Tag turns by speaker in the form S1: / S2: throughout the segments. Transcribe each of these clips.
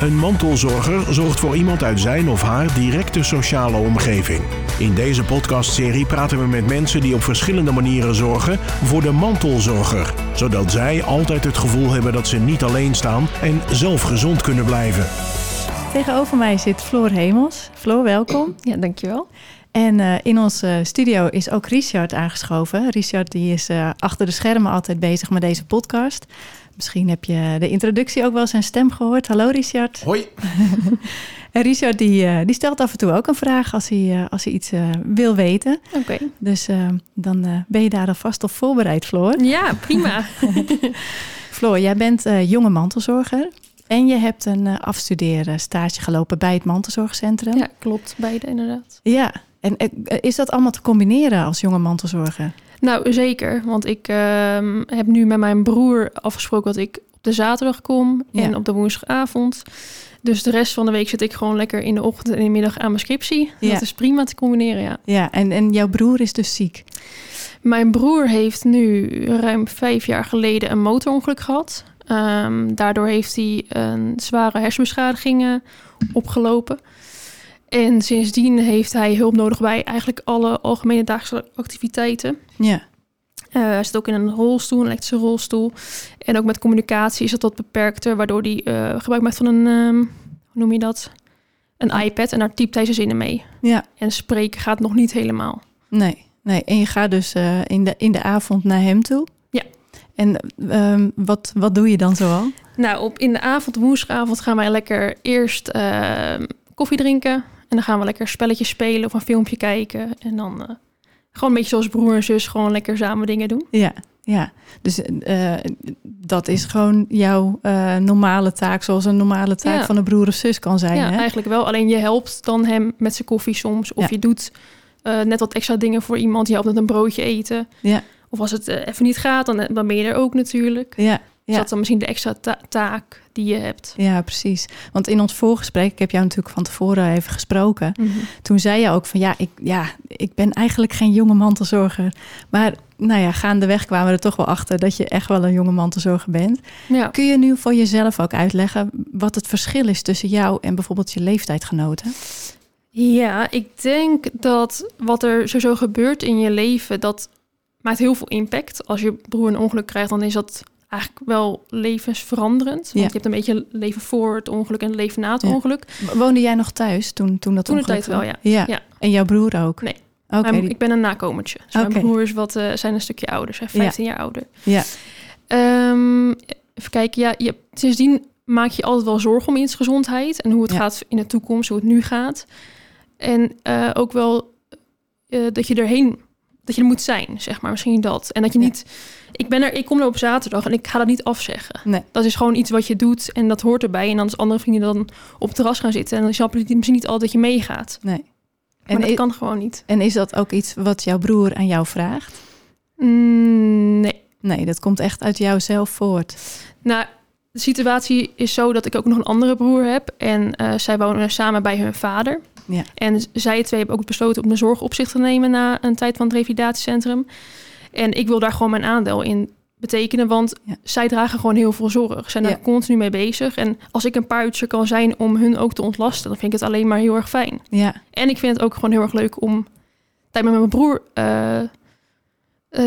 S1: Een mantelzorger zorgt voor iemand uit zijn of haar directe sociale omgeving. In deze podcastserie praten we met mensen die op verschillende manieren zorgen voor de mantelzorger, zodat zij altijd het gevoel hebben dat ze niet alleen staan en zelf gezond kunnen blijven.
S2: Tegenover mij zit Floor Hemels. Floor, welkom.
S3: Ja, dankjewel.
S2: En uh, in onze studio is ook Richard aangeschoven. Richard die is uh, achter de schermen altijd bezig met deze podcast. Misschien heb je de introductie ook wel zijn stem gehoord. Hallo Richard.
S4: Hoi.
S2: en Richard die, uh, die stelt af en toe ook een vraag als hij, als hij iets wil weten.
S3: Oké. Okay.
S2: Dus dan ben je daar alvast op voorbereid, Floor.
S3: Ja, prima.
S2: Floor, jij bent jonge mantelzorger. En je hebt een uh, afstuderen stage gelopen bij het mantelzorgcentrum.
S3: Ja, klopt. Beide inderdaad.
S2: Ja, en uh, is dat allemaal te combineren als jonge mantelzorger?
S3: Nou, zeker. Want ik uh, heb nu met mijn broer afgesproken dat ik op de zaterdag kom en op de woensdagavond. Dus de rest van de week zit ik gewoon lekker in de ochtend en in de middag aan mijn scriptie. Ja. Dat is prima te combineren, ja.
S2: Ja, en, en jouw broer is dus ziek?
S3: Mijn broer heeft nu ruim vijf jaar geleden een motorongeluk gehad. Um, daardoor heeft hij een zware hersenbeschadiging opgelopen. En sindsdien heeft hij hulp nodig bij eigenlijk alle algemene dagelijkse activiteiten.
S2: Ja.
S3: Uh, hij zit ook in een rolstoel, een elektrische rolstoel. En ook met communicatie is dat wat beperkter, waardoor hij uh, gebruik maakt van een, um, hoe noem je dat? Een iPad en daar typt hij zijn zinnen mee.
S2: Ja.
S3: En spreken gaat nog niet helemaal.
S2: Nee, nee. En je gaat dus uh, in, de, in de avond naar hem toe?
S3: Ja.
S2: En um, wat, wat doe je dan zoal?
S3: Nou, op, in de avond, woensdagavond, gaan wij lekker eerst uh, koffie drinken. En dan gaan we lekker spelletjes spelen of een filmpje kijken. En dan uh, gewoon een beetje zoals broer en zus, gewoon lekker samen dingen doen.
S2: Ja, ja. Dus uh, dat is gewoon jouw normale taak, zoals een normale taak ja. van een broer of zus kan zijn.
S3: Ja,
S2: hè?
S3: eigenlijk wel. Alleen je helpt dan hem met zijn koffie soms. Of ja. je doet net wat extra dingen voor iemand. Je helpt met een broodje eten.
S2: Ja.
S3: Of als het even niet gaat, dan, dan ben je er ook natuurlijk.
S2: Ja.
S3: Dat is dan misschien de extra ta taak die je hebt.
S2: Ja, precies. Want in ons voorgesprek, ik heb jou natuurlijk van tevoren even gesproken. Mm -hmm. Toen zei je ook van ja ik, ja, ik ben eigenlijk geen jonge mantelzorger. Maar nou ja, gaandeweg kwamen we er toch wel achter dat je echt wel een jonge mantelzorger bent.
S3: Ja.
S2: Kun je nu voor jezelf ook uitleggen wat het verschil is tussen jou en bijvoorbeeld je leeftijdgenoten?
S3: Ja, ik denk dat wat er sowieso gebeurt in je leven, dat maakt heel veel impact. Als je broer een ongeluk krijgt, dan is dat eigenlijk wel levensveranderend. Want
S2: Ja.
S3: je hebt een beetje leven voor het ongeluk en leven na het
S2: Ja.
S3: ongeluk.
S2: Woonde jij nog thuis toen, toen dat
S3: Toen
S2: ongeluk
S3: tijd wel, ja.
S2: ja.
S3: Ja.
S2: En jouw broer ook?
S3: Nee.
S2: Oké.
S3: Ik ben een nakomertje. Dus
S2: Oké.
S3: Mijn broers wat, eh, zijn een stukje ouder, zijn
S2: Ja.
S3: 15 jaar ouder.
S2: Ja.
S3: Ehm, even kijken, ja, je, sindsdien maak je altijd wel zorgen om iemands gezondheid en hoe het gaat in de toekomst, hoe het nu gaat. En eh, ook wel eh, dat je erheen, dat je er moet zijn, zeg maar, misschien dat. En dat je
S2: Ja.
S3: niet, ik ben er, ik kom er op zaterdag en ik ga dat niet afzeggen.
S2: Nee.
S3: Dat is gewoon iets wat je doet en dat hoort erbij. En dan als andere vrienden dan op het terras gaan zitten en dan snap je misschien niet altijd dat je meegaat.
S2: Nee.
S3: Maar
S2: En,
S3: dat kan gewoon niet.
S2: en is dat ook iets wat jouw broer aan jou vraagt?
S3: Mm, nee.
S2: Nee, dat komt echt uit jou zelf voort.
S3: Nou, de situatie is zo dat ik ook nog een andere broer heb. En eh, zij wonen samen bij hun vader.
S2: Ja.
S3: En zij twee hebben ook besloten om de zorg op zich te nemen na een tijd van het revalidatiecentrum. En ik wil daar gewoon mijn aandeel in betekenen, want
S2: Ja.
S3: zij dragen gewoon heel veel zorg. Ze zijn
S2: Ja.
S3: daar continu mee bezig. En als ik een paar uurtjes kan zijn om hun ook te ontlasten, dan vind ik het alleen maar heel erg fijn.
S2: Ja,
S3: En ik vind het ook gewoon heel erg leuk om tijd met mijn broer eh, eh,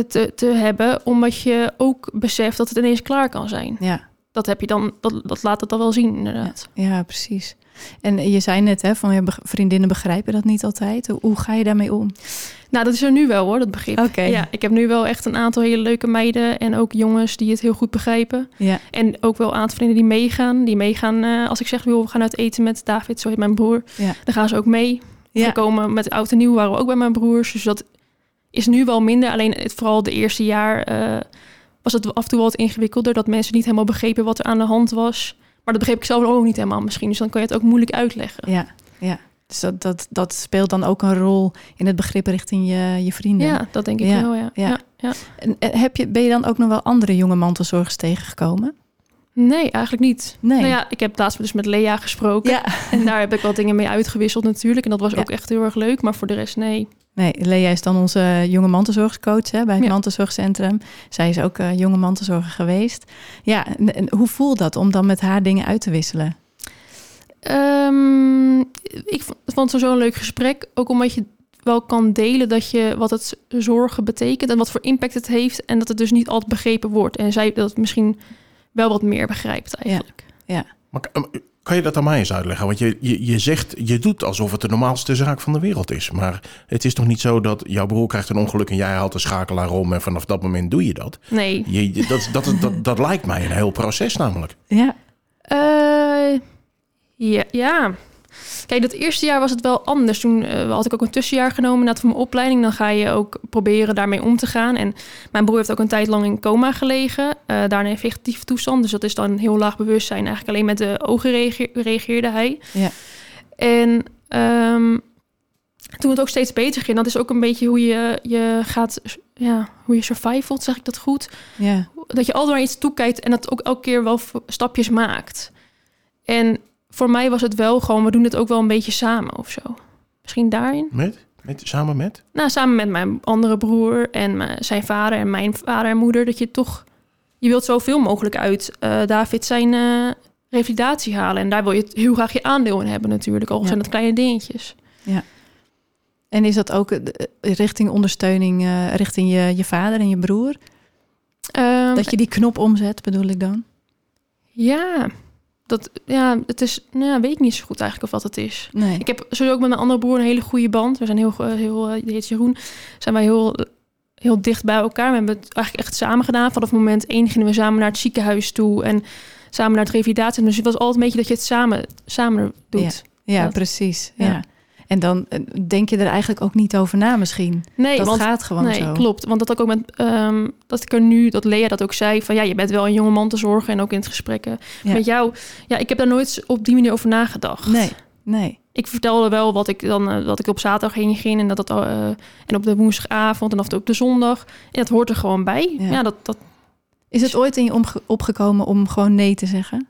S3: te, te hebben, omdat je ook beseft dat het ineens klaar kan zijn.
S2: ja,
S3: Dat heb je dan, dat, dat laat het dan wel zien, inderdaad.
S2: ja, precies. En je zei net, hè, van beg- vriendinnen begrijpen dat niet altijd. Hoe, ga je daarmee om?
S3: Nou, dat is er nu wel hoor, dat begrip.
S2: Oké.
S3: Ja, ik heb nu wel echt een aantal hele leuke meiden en ook jongens die het heel goed begrijpen.
S2: Ja,
S3: En ook wel een aantal vrienden die meegaan. Die meegaan, eh, als ik zeg, we gaan uit eten met David, zo heet mijn broer.
S2: ja,
S3: Dan gaan ze ook mee.
S2: Ja.
S3: We komen met oud en nieuw, waren we ook bij mijn broers. Dus dat is nu wel minder. Alleen het, vooral de eerste jaar eh, was het af en toe wel wat ingewikkelder. Dat mensen niet helemaal begrepen wat er aan de hand was. Maar dat begreep ik zelf ook niet helemaal misschien. Dus dan kan je het ook moeilijk uitleggen.
S2: ja, ja. Dus dat, dat, dat speelt dan ook een rol in het begrip richting je, je vrienden.
S3: Ja, dat denk ik
S2: Ja,
S3: wel, ja.
S2: ja.
S3: ja. ja.
S2: En, en heb je, ben je dan ook nog wel andere jonge mantelzorgers tegengekomen?
S3: Nee, eigenlijk niet.
S2: Nee.
S3: Nou ja, ik heb laatst dus met Lea gesproken.
S2: Ja.
S3: En daar heb ik wat dingen mee uitgewisseld natuurlijk. En dat was
S2: Ja.
S3: ook echt heel erg leuk. Maar voor de rest, nee.
S2: Nee, Lea is dan onze jonge mantelzorgscoach hè, bij het
S3: Ja.
S2: mantelzorgcentrum. Zij is ook eh, jonge mantelzorger geweest. Ja, en, hoe voelt dat om dan met haar dingen uit te wisselen?
S3: Ehm, ik vond het zo'n leuk gesprek. Ook omdat je wel kan delen dat je wat het zorgen betekent en wat voor impact het heeft. En dat het dus niet altijd begrepen wordt. En zij dat misschien wel wat meer begrijpt eigenlijk.
S1: Maar k- um, kan je dat aan mij eens uitleggen? Want je, je, je zegt, je doet alsof het de normaalste zaak van de wereld is. Maar het is toch niet zo dat jouw broer krijgt een ongeluk en jij haalt de schakelaar om en vanaf dat moment doe je dat?
S3: Nee.
S1: Je, je- dat, dat, dat, dat, lijkt mij een heel proces namelijk.
S2: Ja,
S3: Eh, ja, ja. Kijk, dat eerste jaar was het wel anders. Toen eh, had ik ook een tussenjaar genomen na voor mijn opleiding. Dan ga je ook proberen daarmee om te gaan. En mijn broer heeft ook een tijd lang in coma gelegen. eh daarna in vegetatieve toestand. Dus dat is dan heel laag bewustzijn. Eigenlijk alleen met de ogen reage- reageerde hij.
S2: Ja.
S3: En ehm, toen het ook steeds beter ging. Dat is ook een beetje hoe je, je gaat... Ja, hoe je survivalt, zeg ik dat goed?
S2: ja,
S3: dat je altijd naar iets toekijkt en dat ook elke keer wel stapjes maakt. En voor mij was het wel gewoon, we doen het ook wel een beetje samen of zo. Misschien daarin.
S1: Met? met samen met?
S3: Nou, samen met mijn andere broer en mijn- zijn vader en mijn vader en moeder, dat je toch, je wilt zoveel mogelijk uit eh, David zijn eh, revalidatie halen. En daar wil je het heel graag je aandeel in hebben natuurlijk, al
S2: Ja.
S3: zijn dat kleine dingetjes.
S2: En is dat ook eh, richting ondersteuning, eh, richting je, je vader en je broer?
S3: Ehm,
S2: Dat je die knop omzet, bedoel ik dan?
S3: Ja, dat, ja, het is, nou, ja, weet ik niet zo goed eigenlijk of wat het is.
S2: Nee.
S3: Ik heb sowieso ook met mijn andere broer een hele goede band. We zijn heel, eh, heel eh, die heet Jeroen. Zijn wij heel, heel dicht bij elkaar. We hebben het eigenlijk echt samen gedaan. Vanaf moment één gingen we samen naar het ziekenhuis toe en samen naar het revalidatie. Dus het was altijd een beetje dat je het samen, samen doet.
S2: Ja, precies. Ja.
S3: ja.
S2: En dan eh, denk je er eigenlijk ook niet over na misschien.
S3: Nee,
S2: dat
S3: want
S2: gaat gewoon
S3: nee,
S2: zo.
S3: klopt. Want dat ook met ehm, dat ik er nu, dat Lea dat ook zei, van ja, je bent wel een jonge man te zorgen en ook in het gesprekken
S2: Ja.
S3: met jou. Ja, ik heb daar nooit op die manier over nagedacht.
S2: Nee, nee.
S3: Ik vertelde wel wat ik dan eh, dat ik op zaterdag heen ging en dat het eh, en op de woensdagavond en of op de zondag. En dat hoort er gewoon bij.
S2: Ja.
S3: Ja, dat, dat
S2: Is het ooit in je omge- opgekomen om gewoon nee te zeggen?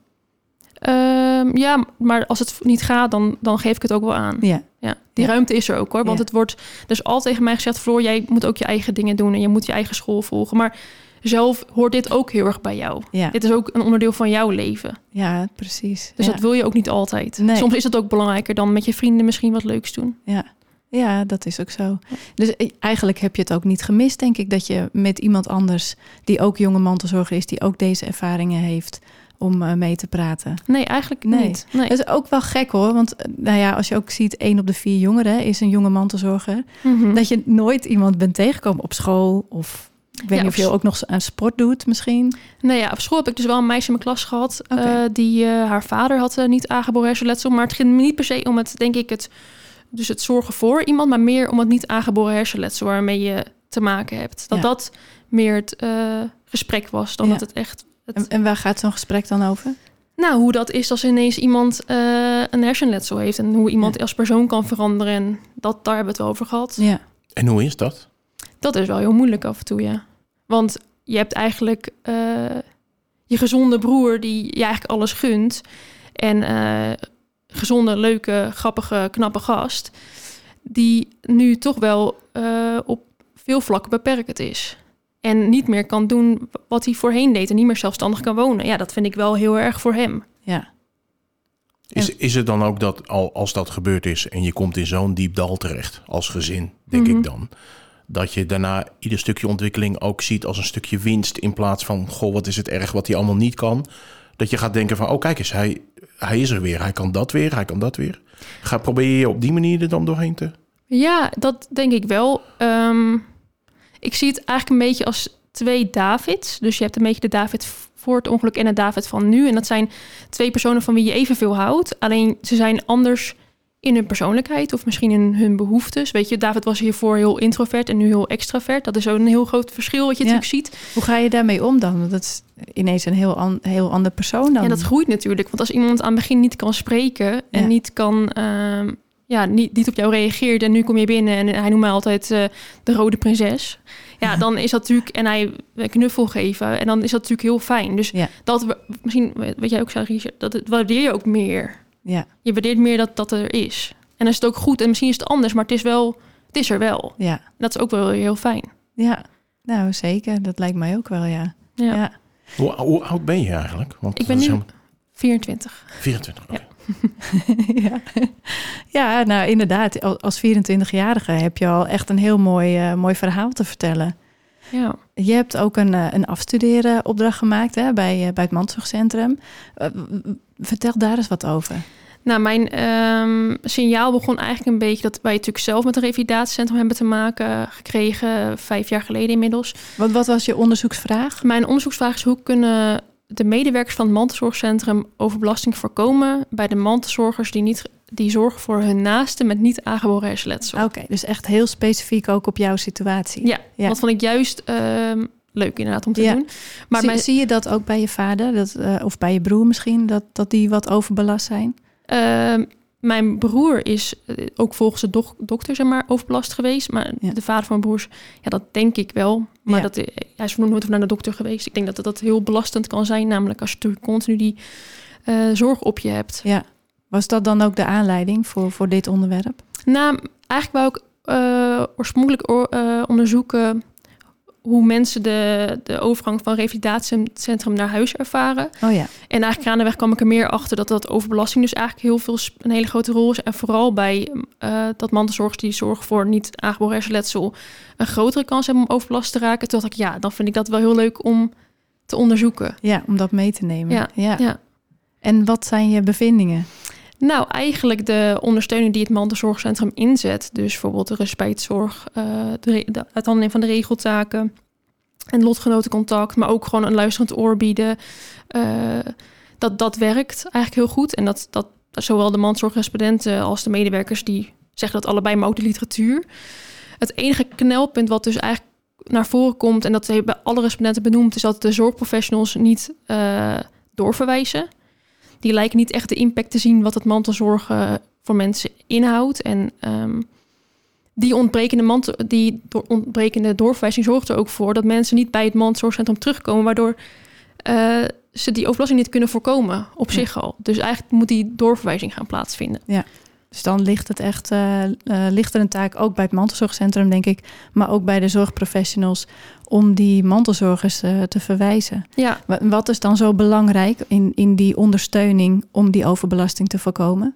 S3: ehm, ja, maar als het niet gaat, dan, dan geef ik het ook wel aan.
S2: Ja,
S3: Ja, die
S2: Ja.
S3: ruimte is er ook hoor. Want
S2: Ja.
S3: het wordt dus altijd tegen mij gezegd: Floor, jij moet ook je eigen dingen doen en je moet je eigen school volgen. Maar zelf hoort dit ook heel erg bij jou.
S2: ja,
S3: Dit is ook een onderdeel van jouw leven.
S2: ja precies.
S3: Dus dat wil je ook niet altijd.
S2: Nee.
S3: Soms is het ook belangrijker dan met je vrienden misschien wat leuks doen.
S2: Ja. ja, dat is ook zo. Dus eh, eigenlijk heb je het ook niet gemist, denk ik, dat je met iemand anders die ook jonge mantelzorger is, die ook deze ervaringen heeft, om eh, mee te praten.
S3: Nee, eigenlijk
S2: Nee.
S3: niet. Nee.
S2: Dat is ook wel gek hoor, want eh, nou ja, als je ook ziet, één op de vier jongeren is een jonge mantelzorger.
S3: Mhm.
S2: Dat je nooit iemand bent tegengekomen op school of ik weet
S3: Ja,
S2: niet of je ook nog aan sport doet misschien.
S3: Nee, ja, op school heb ik dus wel een meisje in mijn klas gehad. Eh, die haar vader had eh, niet aangeboren hersenletsel. Maar het ging niet per se om het, denk ik, het, dus het zorgen voor iemand, maar meer om het niet aangeboren hersenletsel waarmee je te maken hebt. Dat
S2: Ja.
S3: dat meer het gesprek was dan dat het echt.
S2: En, en waar gaat zo'n gesprek dan over?
S3: nou, hoe dat is als ineens iemand eh, een hersenletsel heeft en hoe iemand
S2: Ja.
S3: als persoon kan veranderen. En dat, daar hebben we het wel over gehad.
S2: Ja,
S1: En hoe is dat?
S3: Dat is wel heel moeilijk af en toe, ja. Want je hebt eigenlijk eh, je gezonde broer die je eigenlijk alles gunt. En eh, gezonde, leuke, grappige, knappe gast. Die nu toch wel eh, op veel vlakken beperkt is. En niet meer kan doen wat hij voorheen deed. En niet meer zelfstandig kan wonen. Ja, dat vind ik wel heel erg voor hem.
S2: ja,
S1: Is, is het dan ook dat al, als dat gebeurd is en je komt in zo'n diep dal terecht als gezin, denk
S3: Mhm.
S1: ik dan, dat je daarna ieder stukje ontwikkeling ook ziet als een stukje winst in plaats van, goh, wat is het erg wat hij allemaal niet kan. Dat je gaat denken van, oh kijk eens, hij, hij is er weer, hij kan dat weer, hij kan dat weer. Ga, probeer je op die manier er dan doorheen te...
S3: Ja, dat denk ik wel. Ehm, ik zie het eigenlijk een beetje als twee Davids. Dus je hebt een beetje de David voor het ongeluk en de David van nu. En dat zijn twee personen van wie je evenveel houdt. Alleen ze zijn anders in hun persoonlijkheid of misschien in hun behoeftes. Weet je, David was hiervoor heel introvert en nu heel extravert. Dat is ook een heel groot verschil wat je
S2: Ja.
S3: natuurlijk ziet.
S2: Hoe ga je daarmee om dan? Want dat is ineens een heel, an, heel ander persoon dan.
S3: En dat groeit natuurlijk. Want als iemand aan het begin niet kan spreken en
S2: Ja.
S3: niet kan... ehm, ja, niet, niet op jou reageert en nu kom je binnen en hij noemt mij altijd eh, de rode prinses. Ja, dan is dat natuurlijk... En hij knuffel geven en dan is dat natuurlijk heel fijn. Dus
S2: Ja.
S3: dat, we- misschien, wat jij ook zei, Richard, dat het waardeer je ook meer.
S2: Ja,
S3: Je waardeert meer dat dat er is. En dan is het ook goed en misschien is het anders, maar het is wel... Het is er wel.
S2: ja,
S3: Dat is ook wel heel fijn.
S2: ja. Nou, zeker. Dat lijkt mij ook wel, ja.
S3: Ja.
S2: ja.
S1: Hoe, hoe oud ben je eigenlijk? Want
S3: Ik ben nu
S1: helemaal-
S3: 24.
S1: 24. oké.
S2: ja. ja, nou inderdaad. Als 24-jarige heb je al echt een heel mooi, uh, mooi verhaal te vertellen.
S3: Ja.
S2: Je hebt ook een, uh, een afstudeeropdracht gemaakt hè, bij, uh, bij het Mandzorgcentrum. vertel daar eens wat over.
S3: Nou, mijn um, signaal begon eigenlijk een beetje dat wij natuurlijk zelf met een revalidatiecentrum hebben te maken gekregen, vijf jaar geleden inmiddels.
S2: Wat, wat was je onderzoeksvraag?
S3: Mijn onderzoeksvraag is hoe kunnen de medewerkers van het mantelzorgcentrum overbelasting voorkomen bij de mantelzorgers die, niet, die zorgen voor hun naasten met niet aangeboren hersenletsel.
S2: Oké, dus echt heel specifiek ook op jouw situatie.
S3: Ja, ja. dat vond ik juist uh, leuk inderdaad om te
S2: ja.
S3: doen.
S2: Maar zie, mijn... zie, je dat ook bij je vader dat, uh, of bij je broer misschien, dat, dat die wat overbelast zijn?
S3: Uh, mijn broer is eh, ook volgens de dok dokter zeg maar, overbelast geweest. Maar ja. de vader van mijn broers, ja, dat denk ik wel. Maar ja. dat, hij is nog nooit naar de dokter geweest. Ik denk dat dat heel belastend kan zijn. Namelijk als je continu die uh, zorg op je hebt.
S2: Ja. Was dat dan ook de aanleiding voor, voor dit onderwerp?
S3: Nou, eigenlijk wou ik uh, oorspronkelijk uh, onderzoeken hoe mensen de, de overgang van revalidatiecentrum naar huis ervaren.
S2: Oh ja.
S3: En eigenlijk aan de weg kwam ik er meer achter dat dat overbelasting dus eigenlijk heel veel een hele grote rol is. En vooral bij uh, dat mantelzorgers die zorgen voor niet aangeboren hersenletsel een grotere kans hebben om overbelast te raken. Toen dacht ik, ja, dan vind ik dat wel heel leuk om te onderzoeken.
S2: Ja, om dat mee te nemen.
S3: Ja, ja. ja.
S2: En wat zijn je bevindingen?
S3: Nou, eigenlijk de ondersteuning die het mantelzorgcentrum inzet. Dus bijvoorbeeld de respijtzorg, uh, de, de uithandeling van de regeltaken en lotgenotencontact, maar ook gewoon een luisterend oor bieden. Uh, dat, dat werkt eigenlijk heel goed. En dat, dat zowel de mantelzorgrespondenten als de medewerkers die zeggen dat allebei, maar ook de literatuur. Het enige knelpunt wat dus eigenlijk naar voren komt, en dat hebben alle respondenten benoemd, is dat de zorgprofessionals niet uh, doorverwijzen die lijken niet echt de impact te zien wat het mantelzorgen voor mensen inhoudt. En um, die ontbrekende, mantel, die ontbrekende doorverwijzing zorgt er ook voor dat mensen niet bij het mantelzorgcentrum terugkomen, waardoor uh, ze die overbelasting niet kunnen voorkomen op ja. zich al. Dus eigenlijk moet die doorverwijzing gaan plaatsvinden.
S2: Ja. Dus dan ligt het echt, uh, uh, ligt er een taak ook bij het mantelzorgcentrum, denk ik, maar ook bij de zorgprofessionals om die mantelzorgers uh, te verwijzen.
S3: Ja.
S2: Wat is dan zo belangrijk in, in die ondersteuning om die overbelasting te voorkomen?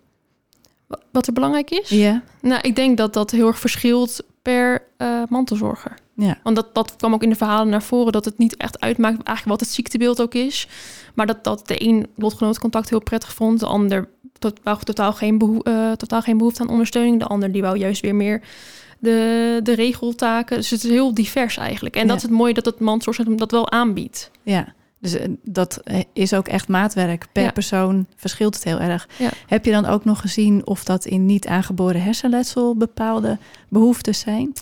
S3: Wat er belangrijk is?
S2: Ja.
S3: Nou, ik denk dat dat heel erg verschilt per mantelzorger.
S2: Ja.
S3: Want dat, dat kwam ook in de verhalen naar voren, dat het niet echt uitmaakt eigenlijk wat het ziektebeeld ook is. Maar dat, dat de een lotgenootcontact heel prettig vond, de ander tot, wou totaal geen, uh, totaal geen behoefte aan ondersteuning. De ander die wou juist weer meer de, de regeltaken. Dus het is heel divers eigenlijk. En ja. dat is het mooie dat het mantelzorgcentrum dat wel aanbiedt.
S2: Ja, dus dat is ook echt maatwerk. Per ja. persoon verschilt het heel erg.
S3: Ja.
S2: Heb je dan ook nog gezien of dat in niet aangeboren hersenletsel bepaalde behoeftes zijn?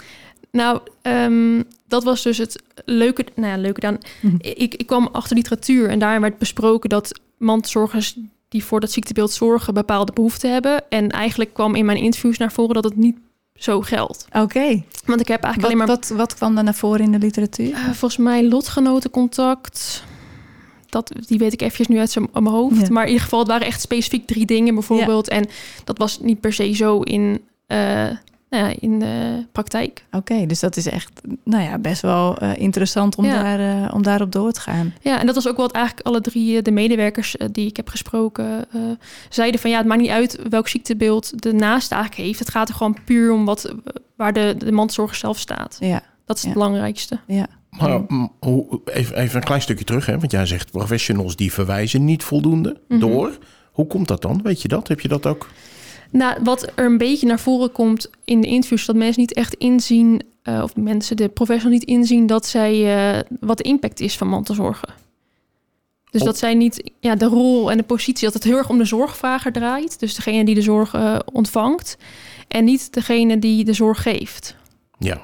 S3: Nou, um, dat was dus het leuke. Nou ja, leuke dan. -hmm. ik, ik kwam achter literatuur en daarin werd besproken dat mantelzorgers die voor dat ziektebeeld zorgen bepaalde behoeften hebben. En eigenlijk kwam in mijn interviews naar voren dat het niet zo geldt.
S2: Oké. Okay.
S3: Want ik heb eigenlijk
S2: wat,
S3: alleen maar...
S2: Wat, wat kwam er naar voren in de literatuur?
S3: Uh, volgens mij lotgenotencontact. Dat, die weet ik eventjes nu uit mijn hoofd. Ja. Maar in ieder geval, het waren echt specifiek drie dingen bijvoorbeeld. Ja. En dat was niet per se zo in... Uh, nou ja, in de praktijk.
S2: Oké, okay, dus dat is echt nou ja, best wel uh, interessant om, ja. daar, uh, om daarop door te gaan.
S3: Ja, en dat was ook wat eigenlijk alle drie uh, de medewerkers die ik heb gesproken zeiden van ja, het maakt niet uit welk ziektebeeld de naaste eigenlijk heeft. Het gaat er gewoon puur om wat, waar de, de mantelzorger zelf staat.
S2: Ja.
S3: Dat is het belangrijkste.
S2: Ja.
S1: Maar hoe, even, even een klein stukje terug, hè? want jij zegt professionals die verwijzen niet voldoende mm -hmm. door. Hoe komt dat dan? Weet je dat? Heb je dat ook?
S3: Nou, wat er een beetje naar voren komt in de interviews, dat mensen niet echt inzien, uh, of mensen, de professional niet inzien, dat zij uh, wat de impact is van mantelzorgen. Dus dat zij niet, ja, de rol en de positie, dat het heel erg om de zorgvrager draait. Dus degene die de zorg uh, ontvangt en niet degene die de zorg geeft.
S1: Ja,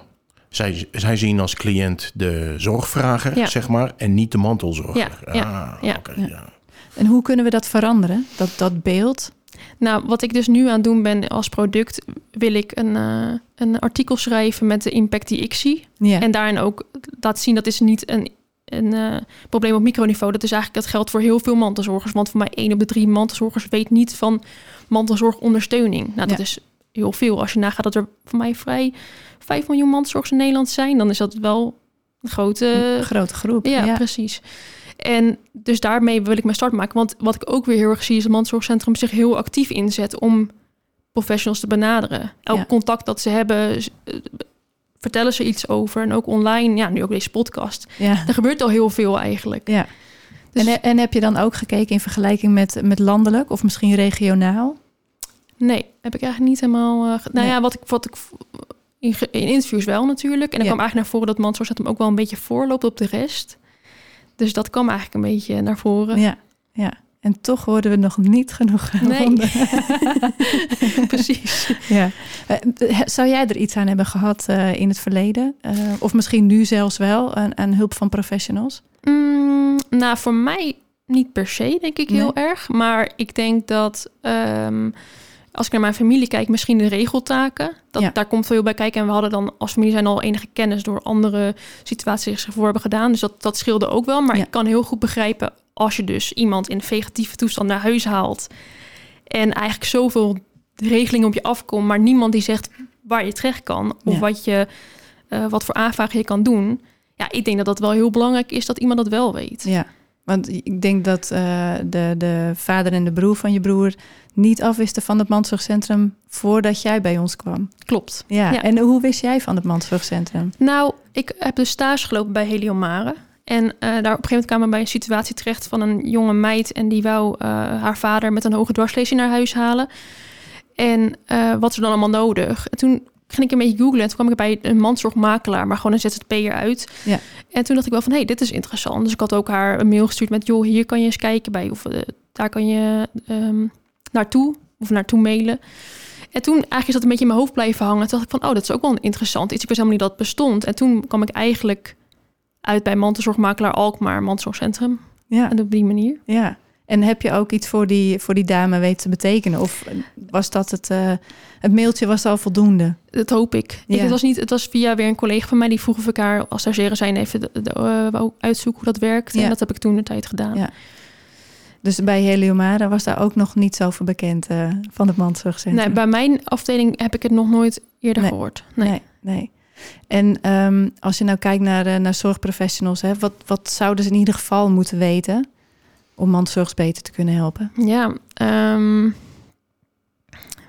S1: zij, zij zien als cliënt de zorgvrager, ja. zeg maar, en niet de mantelzorger.
S3: Ja, ja,
S1: ah,
S3: ja.
S1: Okay, ja.
S2: En hoe kunnen we dat veranderen, dat, dat beeld?
S3: Nou, wat ik dus nu aan het doen ben als product, wil ik een, uh, een artikel schrijven met de impact die ik zie.
S2: Ja.
S3: En daarin ook laten zien dat is niet een, een uh, probleem op microniveau. Dat is eigenlijk dat geldt voor heel veel mantelzorgers. Want voor mij één op de drie mantelzorgers weet niet van mantelzorgondersteuning. Nou, dat ja. is heel veel. Als je nagaat dat er voor mij vrij 5 miljoen mantelzorgers in Nederland zijn, dan is dat wel een grote,
S2: een grote groep.
S3: Ja, ja, precies. En dus daarmee wil ik mijn start maken. Want wat ik ook weer heel erg zie... is het mantelzorgcentrum zich heel actief inzet... om professionals te benaderen. Elk
S2: Ja.
S3: contact dat ze hebben... eh, vertellen ze iets over. En ook online, ja, nu ook deze podcast.
S2: Ja.
S3: Er gebeurt al heel veel eigenlijk.
S2: ja.
S3: Dus-
S2: En, en heb je dan ook gekeken in vergelijking met, met landelijk of misschien regionaal?
S3: Nee, heb ik eigenlijk niet helemaal... eh, nou
S2: Nee.
S3: ja, wat ik, wat ik in, in interviews wel natuurlijk. En dan
S2: Ja.
S3: kwam eigenlijk naar voren dat mantelzorgcentrum ook wel een beetje voorloopt op de rest. Dus dat kwam eigenlijk een beetje naar voren.
S2: Ja, ja. En toch worden we nog niet genoeg
S3: Nee.
S2: gevonden.
S3: Precies.
S2: ja. Eh, Zou jij er iets aan hebben gehad eh, in het verleden? Eh, of misschien nu zelfs wel, aan, aan hulp van professionals?
S3: Mm, nou, voor mij niet per se, denk ik heel
S2: Nee.
S3: erg. Maar ik denk dat ehm, als ik naar mijn familie kijk, misschien de regeltaken. Dat,
S2: Ja.
S3: Daar komt veel bij kijken. En we hadden dan als familie zijn al enige kennis door andere situaties die zich voor hebben gedaan. Dus dat, dat scheelde ook wel. Maar
S2: Ja.
S3: ik kan heel goed begrijpen als je dus iemand in vegetatieve toestand naar huis haalt. En eigenlijk zoveel regelingen op je afkomt, maar niemand die zegt waar je terecht kan. Of
S2: Ja.
S3: wat, je, eh, wat voor aanvragen je kan doen. Ja, ik denk dat dat wel heel belangrijk is dat iemand dat wel weet.
S2: Ja, want ik denk dat eh, de, de vader en de broer van je broer niet afwisten van het mantelzorgcentrum voordat jij bij ons kwam.
S3: Klopt.
S2: Ja.
S3: Ja.
S2: En hoe wist jij van het mantelzorgcentrum?
S3: Nou, ik heb dus stage gelopen bij Heliomare. En eh, daar op een gegeven moment kwamen we bij een situatie terecht van een jonge meid. En die wou eh, haar vader met een hoge dwarslezing naar huis halen. En wat er dan allemaal nodig? En toen ging ik een beetje googlen. En toen kwam ik bij een mantelzorgmakelaar, maar gewoon een ZZP'er uit.
S2: Ja.
S3: En toen dacht ik wel van, hé, hey, dit is interessant. Dus ik had ook haar een mail gestuurd met... joh, hier kan je eens kijken bij... of eh, daar kan je ehm, naartoe of naartoe mailen. En toen eigenlijk is dat een beetje in mijn hoofd blijven hangen. Toen dacht ik van, oh, dat is ook wel interessant iets. Ik wist helemaal niet dat bestond. En toen kwam ik eigenlijk uit bij mantelzorgmakelaar Alkmaar, mantelzorgcentrum.
S2: Ja,
S3: En op die manier.
S2: ja. En heb je ook iets voor die, voor die dame weten te betekenen? Of was dat het, eh, het mailtje was al voldoende?
S3: Dat hoop ik.
S2: Ja.
S3: ik. Het was niet, het was via weer een collega van mij die vroeg of ik haar als stagiaire zijn even de, de, eh, uitzoeken hoe dat werkt.
S2: Ja.
S3: En dat heb ik toen de tijd gedaan.
S2: Ja. Dus bij Heliomara was daar ook nog niet zoveel bekend eh, van het mantelzorgcentrum?
S3: Nee, bij mijn afdeling heb ik het nog nooit eerder
S2: Nee.
S3: gehoord. Nee.
S2: Nee, nee. En ehm, als je nou kijkt naar, naar zorgprofessionals, hè, wat, wat zouden ze in ieder geval moeten weten om mantelzorgers beter te kunnen helpen?
S3: Ja, ehm,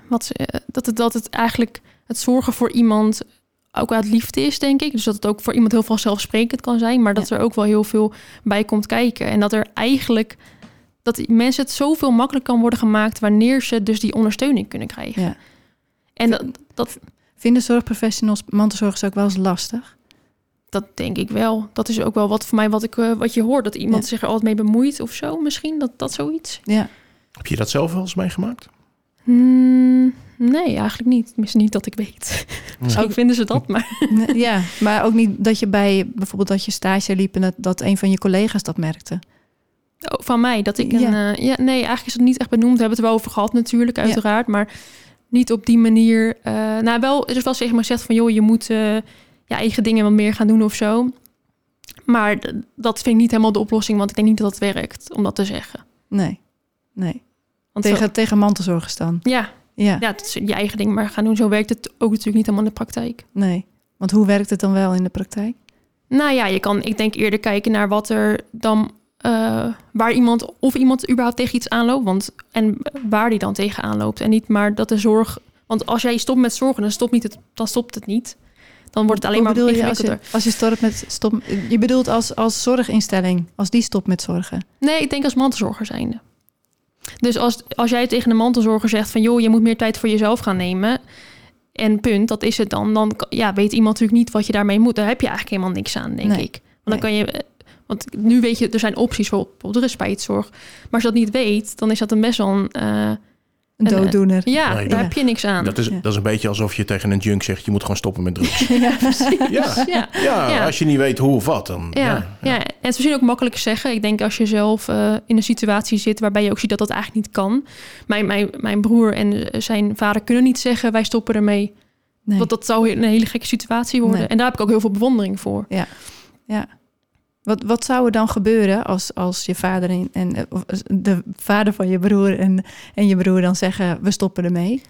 S3: wat, ze- eh, dat, het, dat het eigenlijk het zorgen voor iemand ook uit liefde is, denk ik. Dus dat het ook voor iemand heel vanzelfsprekend kan zijn, maar dat er ook wel heel veel bij komt kijken. En dat er eigenlijk dat mensen het zoveel makkelijker kan worden gemaakt wanneer ze dus die ondersteuning kunnen krijgen.
S2: Ja.
S3: En dat, dat,
S2: Vinden zorgprofessionals mantelzorgers ook wel eens lastig?
S3: Dat denk ik wel. Dat is ook wel wat voor mij wat, ik, eh, wat je hoort. Dat iemand
S2: Ja.
S3: zich er altijd mee bemoeit of zo misschien. Dat, dat zoiets.
S2: Ja.
S1: Heb je dat zelf wel eens meegemaakt?
S3: Hmm, nee, eigenlijk niet. Tenminste niet dat ik weet. Misschien
S2: Ook-
S3: vinden ze dat, maar...
S2: Nee, ja, maar ook niet dat je bij bijvoorbeeld dat je stage liep en dat, dat een van je collega's dat merkte.
S3: Oh, van mij, dat ik een...
S2: Ja.
S3: Ja. ja, nee, eigenlijk is het niet echt benoemd. We hebben het er wel over gehad natuurlijk, uiteraard. Maar niet op die manier... eh, nou, wel, er is wel zeg maar gezegd van... joh, je moet eh, je eigen dingen wat meer gaan doen of zo. Maar dat vind ik niet helemaal de oplossing... want ik denk niet dat het werkt om dat te zeggen.
S2: Nee, nee.
S3: Want
S2: Tegen,
S3: zo-
S2: tegen mantelzorgers dan?
S3: ja,
S2: Ja,
S3: ja, is je eigen ding maar gaan doen. Zo werkt het ook natuurlijk niet helemaal in de praktijk.
S2: nee. Want hoe werkt het dan wel in de praktijk?
S3: Nou ja, je kan, ik denk eerder kijken naar wat er dan, eh, waar iemand, of iemand überhaupt tegen iets aanloopt, want en waar die dan tegen aanloopt. En niet maar dat de zorg, want als jij stopt met zorgen, dan stopt, niet het, dan stopt het niet. Dan wordt het alleen
S2: Hoe
S3: maar
S2: je als je,
S3: ingewikkelder.
S2: als je stopt met stop, je bedoelt als, als zorginstelling, als die stopt met zorgen.
S3: Nee, ik denk als mantelzorger zijnde. Dus als, als jij tegen de mantelzorger zegt van joh, je moet meer tijd voor jezelf gaan nemen. En punt, dat is het dan. Dan ja, weet iemand natuurlijk niet wat je daarmee moet. Daar heb je eigenlijk helemaal niks aan, denk
S2: Nee.
S3: ik. Want dan kan je. eh, Want nu weet je, er zijn opties voor bijvoorbeeld respijtzorg. Maar als je dat niet weet, dan is dat een best wel een. eh,
S2: Een
S3: eh,
S2: dooddoener.
S3: ja,
S1: Nee,
S3: daar
S2: ja.
S3: heb je niks aan.
S1: Dat is,
S2: Ja.
S1: dat is een beetje alsof je tegen een junk zegt... je moet gewoon stoppen met drugs.
S2: Ja, precies.
S1: Ja,
S3: ja.
S1: ja,
S3: Ja.
S1: als je niet weet hoe of wat, dan...
S3: Ja, ja, en het is misschien ook makkelijk zeggen. Ik denk als je zelf eh, in een situatie zit waarbij je ook ziet dat dat eigenlijk niet kan. Mijn, mijn, mijn broer en eh, zijn vader kunnen niet zeggen wij stoppen ermee.
S2: Nee.
S3: Want dat zou een hele gekke situatie worden.
S2: Nee.
S3: En daar heb ik ook heel veel bewondering voor.
S2: Ja. Wat, wat zou er dan gebeuren als, als je vader en, en eh, of de vader van je broer en, en je broer dan zeggen we stoppen ermee?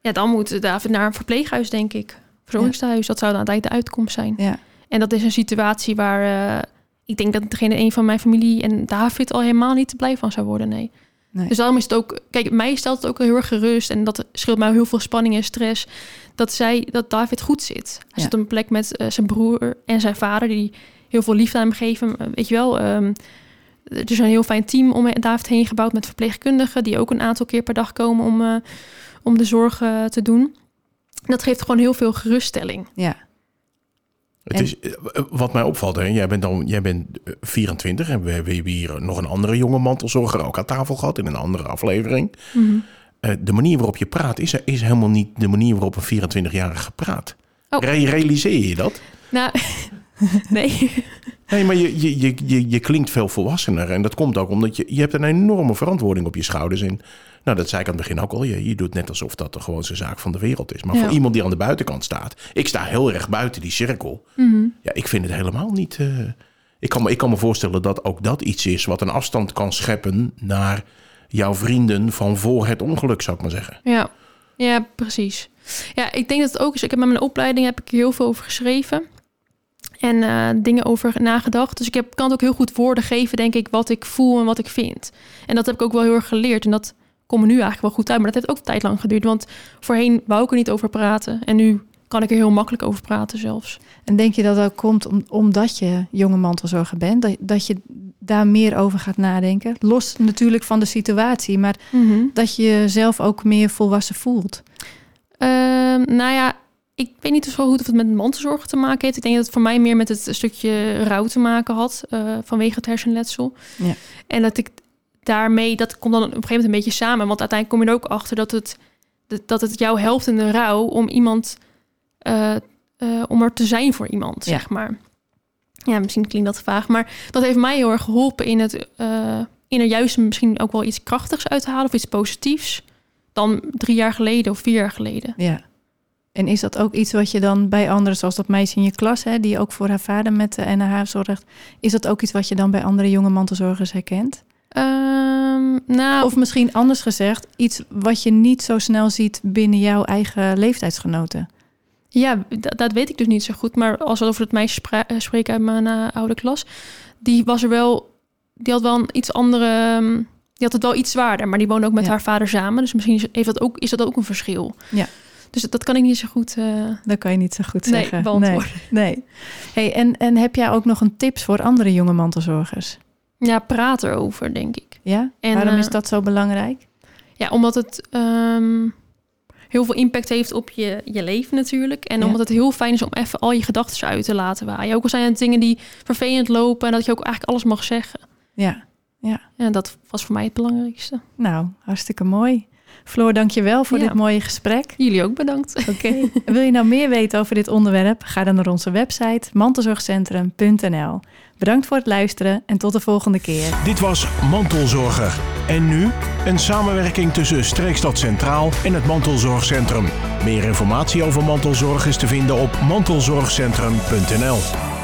S3: Ja, dan moet David naar een verpleeghuis, denk ik. Verzorgingstehuis, dat zou dan uiteindelijk de uitkomst zijn.
S2: Ja,
S3: En dat is een situatie waar... eh, ik denk dat degene een van mijn familie en David al helemaal niet te blij van zou worden, nee.
S2: Nee.
S3: Dus daarom is het ook, kijk, mij stelt het ook heel erg gerust en dat scheelt mij heel veel spanning en stress. Dat zij, dat David goed zit. Hij
S2: Ja.
S3: zit op een plek met eh, zijn broer en zijn vader, die heel veel liefde aan hem geven. Eh, Weet je wel, ehm, er is een heel fijn team om David heen gebouwd met verpleegkundigen, die ook een aantal keer per dag komen om, eh, om de zorg eh, te doen. Dat geeft gewoon heel veel geruststelling.
S2: Ja,
S1: Het
S2: En-
S1: is, wat mij opvalt, hè, jij bent, dan, jij bent eh, 24 en we, we hebben hier nog een andere jonge mantelzorger ook aan tafel gehad in een andere aflevering. Eh, de manier waarop je praat is, is helemaal niet de manier waarop een 24-jarige praat.
S3: Oh.
S1: Re- realiseer je dat?
S3: Nou, nee.
S1: Nee, maar je, je, je, je, je klinkt veel volwassener. En dat komt ook omdat je, je hebt een enorme verantwoording op je schouders. En nou, dat zei ik aan het begin ook al. Je, je doet net alsof dat de gewoonste zaak van de wereld is. Maar
S3: Ja.
S1: voor iemand die aan de buitenkant staat. Ik sta heel erg buiten die cirkel.
S3: Mhm.
S1: Ja, ik vind het helemaal niet... eh, ik, kan me, ik kan me voorstellen dat ook dat iets is... wat een afstand kan scheppen naar jouw vrienden van voor het ongeluk, zou ik maar zeggen.
S3: Ja, ja, precies. Ja, ik denk dat het ook is. Ik heb met mijn opleiding heb ik heel veel over geschreven. En eh, dingen over nagedacht. Dus ik heb, kan het ook heel goed woorden geven, denk ik, wat ik voel en wat ik vind. En dat heb ik ook wel heel erg geleerd. En dat komt me nu eigenlijk wel goed uit. Maar dat heeft ook tijd lang geduurd. Want voorheen wou ik er niet over praten. En nu kan ik er heel makkelijk over praten zelfs.
S2: En denk je dat dat komt om, omdat je jonge mantelzorger bent? Dat, dat je daar meer over gaat nadenken? Los natuurlijk van de situatie, maar dat je jezelf ook meer volwassen voelt.
S3: Ehm, nou ja, ik weet niet zo goed of het met mantelzorg te maken heeft. Ik denk dat het voor mij meer met het stukje rouw te maken had eh, vanwege het hersenletsel.
S2: Ja.
S3: En dat ik daarmee, dat komt dan op een gegeven moment een beetje samen. Want uiteindelijk kom je er ook achter dat het, dat- het jou helpt in de rouw om iemand, eh, eh, om er te zijn voor iemand,
S2: Ja.
S3: zeg maar. Ja, misschien klinkt dat vaag, maar dat heeft mij heel erg geholpen in het, in er juist misschien ook wel iets krachtigs uit te halen of iets positiefs dan drie jaar geleden of vier jaar geleden.
S2: Ja. En is dat ook iets wat je dan bij anderen, zoals dat meisje in je klas, hè, die ook voor haar vader met de NH zorgt, is dat ook iets wat je dan bij andere jonge mantelzorgers herkent?
S3: Ehm, nou,
S2: Of misschien anders gezegd, iets wat je niet zo snel ziet binnen jouw eigen leeftijdsgenoten.
S3: ja, dat, dat weet ik dus niet zo goed. Maar als we over het meisje eh, spreken uit mijn eh, oude klas, die was er wel, die had wel een iets andere, ehm, die had het wel iets zwaarder, maar die woonde ook met
S2: Ja.
S3: haar vader samen. Dus misschien is, heeft dat ook, is dat ook een verschil.
S2: Ja.
S3: Dus dat kan ik niet zo goed. eh,
S2: Dat kan je niet zo goed
S3: Nee,
S2: zeggen.
S3: beantwoorden.
S2: Nee. nee. Hey, en, en heb jij ook nog een tips voor andere jonge mantelzorgers?
S3: ja, praat erover, denk ik.
S2: Ja?
S3: En,
S2: Waarom
S3: eh,
S2: is dat zo belangrijk?
S3: Ja, omdat het ehm, heel veel impact heeft op je, je leven natuurlijk. En
S2: Ja.
S3: omdat het heel fijn is om even al je gedachten uit te laten waaien. Ook al zijn het dingen die vervelend lopen en dat je ook eigenlijk alles mag zeggen.
S2: Ja.
S3: Ja, dat was voor mij het belangrijkste.
S2: Nou, hartstikke mooi. Floor, dank je wel voor
S3: Ja.
S2: dit mooie gesprek.
S3: Jullie ook bedankt.
S2: Oké. Wil je nou meer weten over dit onderwerp? Ga dan naar onze website mantelzorgcentrum.nl. Bedankt voor het luisteren en tot de volgende keer.
S1: Dit was Mantelzorger. En nu een samenwerking tussen Streekstad Centraal en het Mantelzorgcentrum. Meer informatie over mantelzorg is te vinden op mantelzorgcentrum.nl.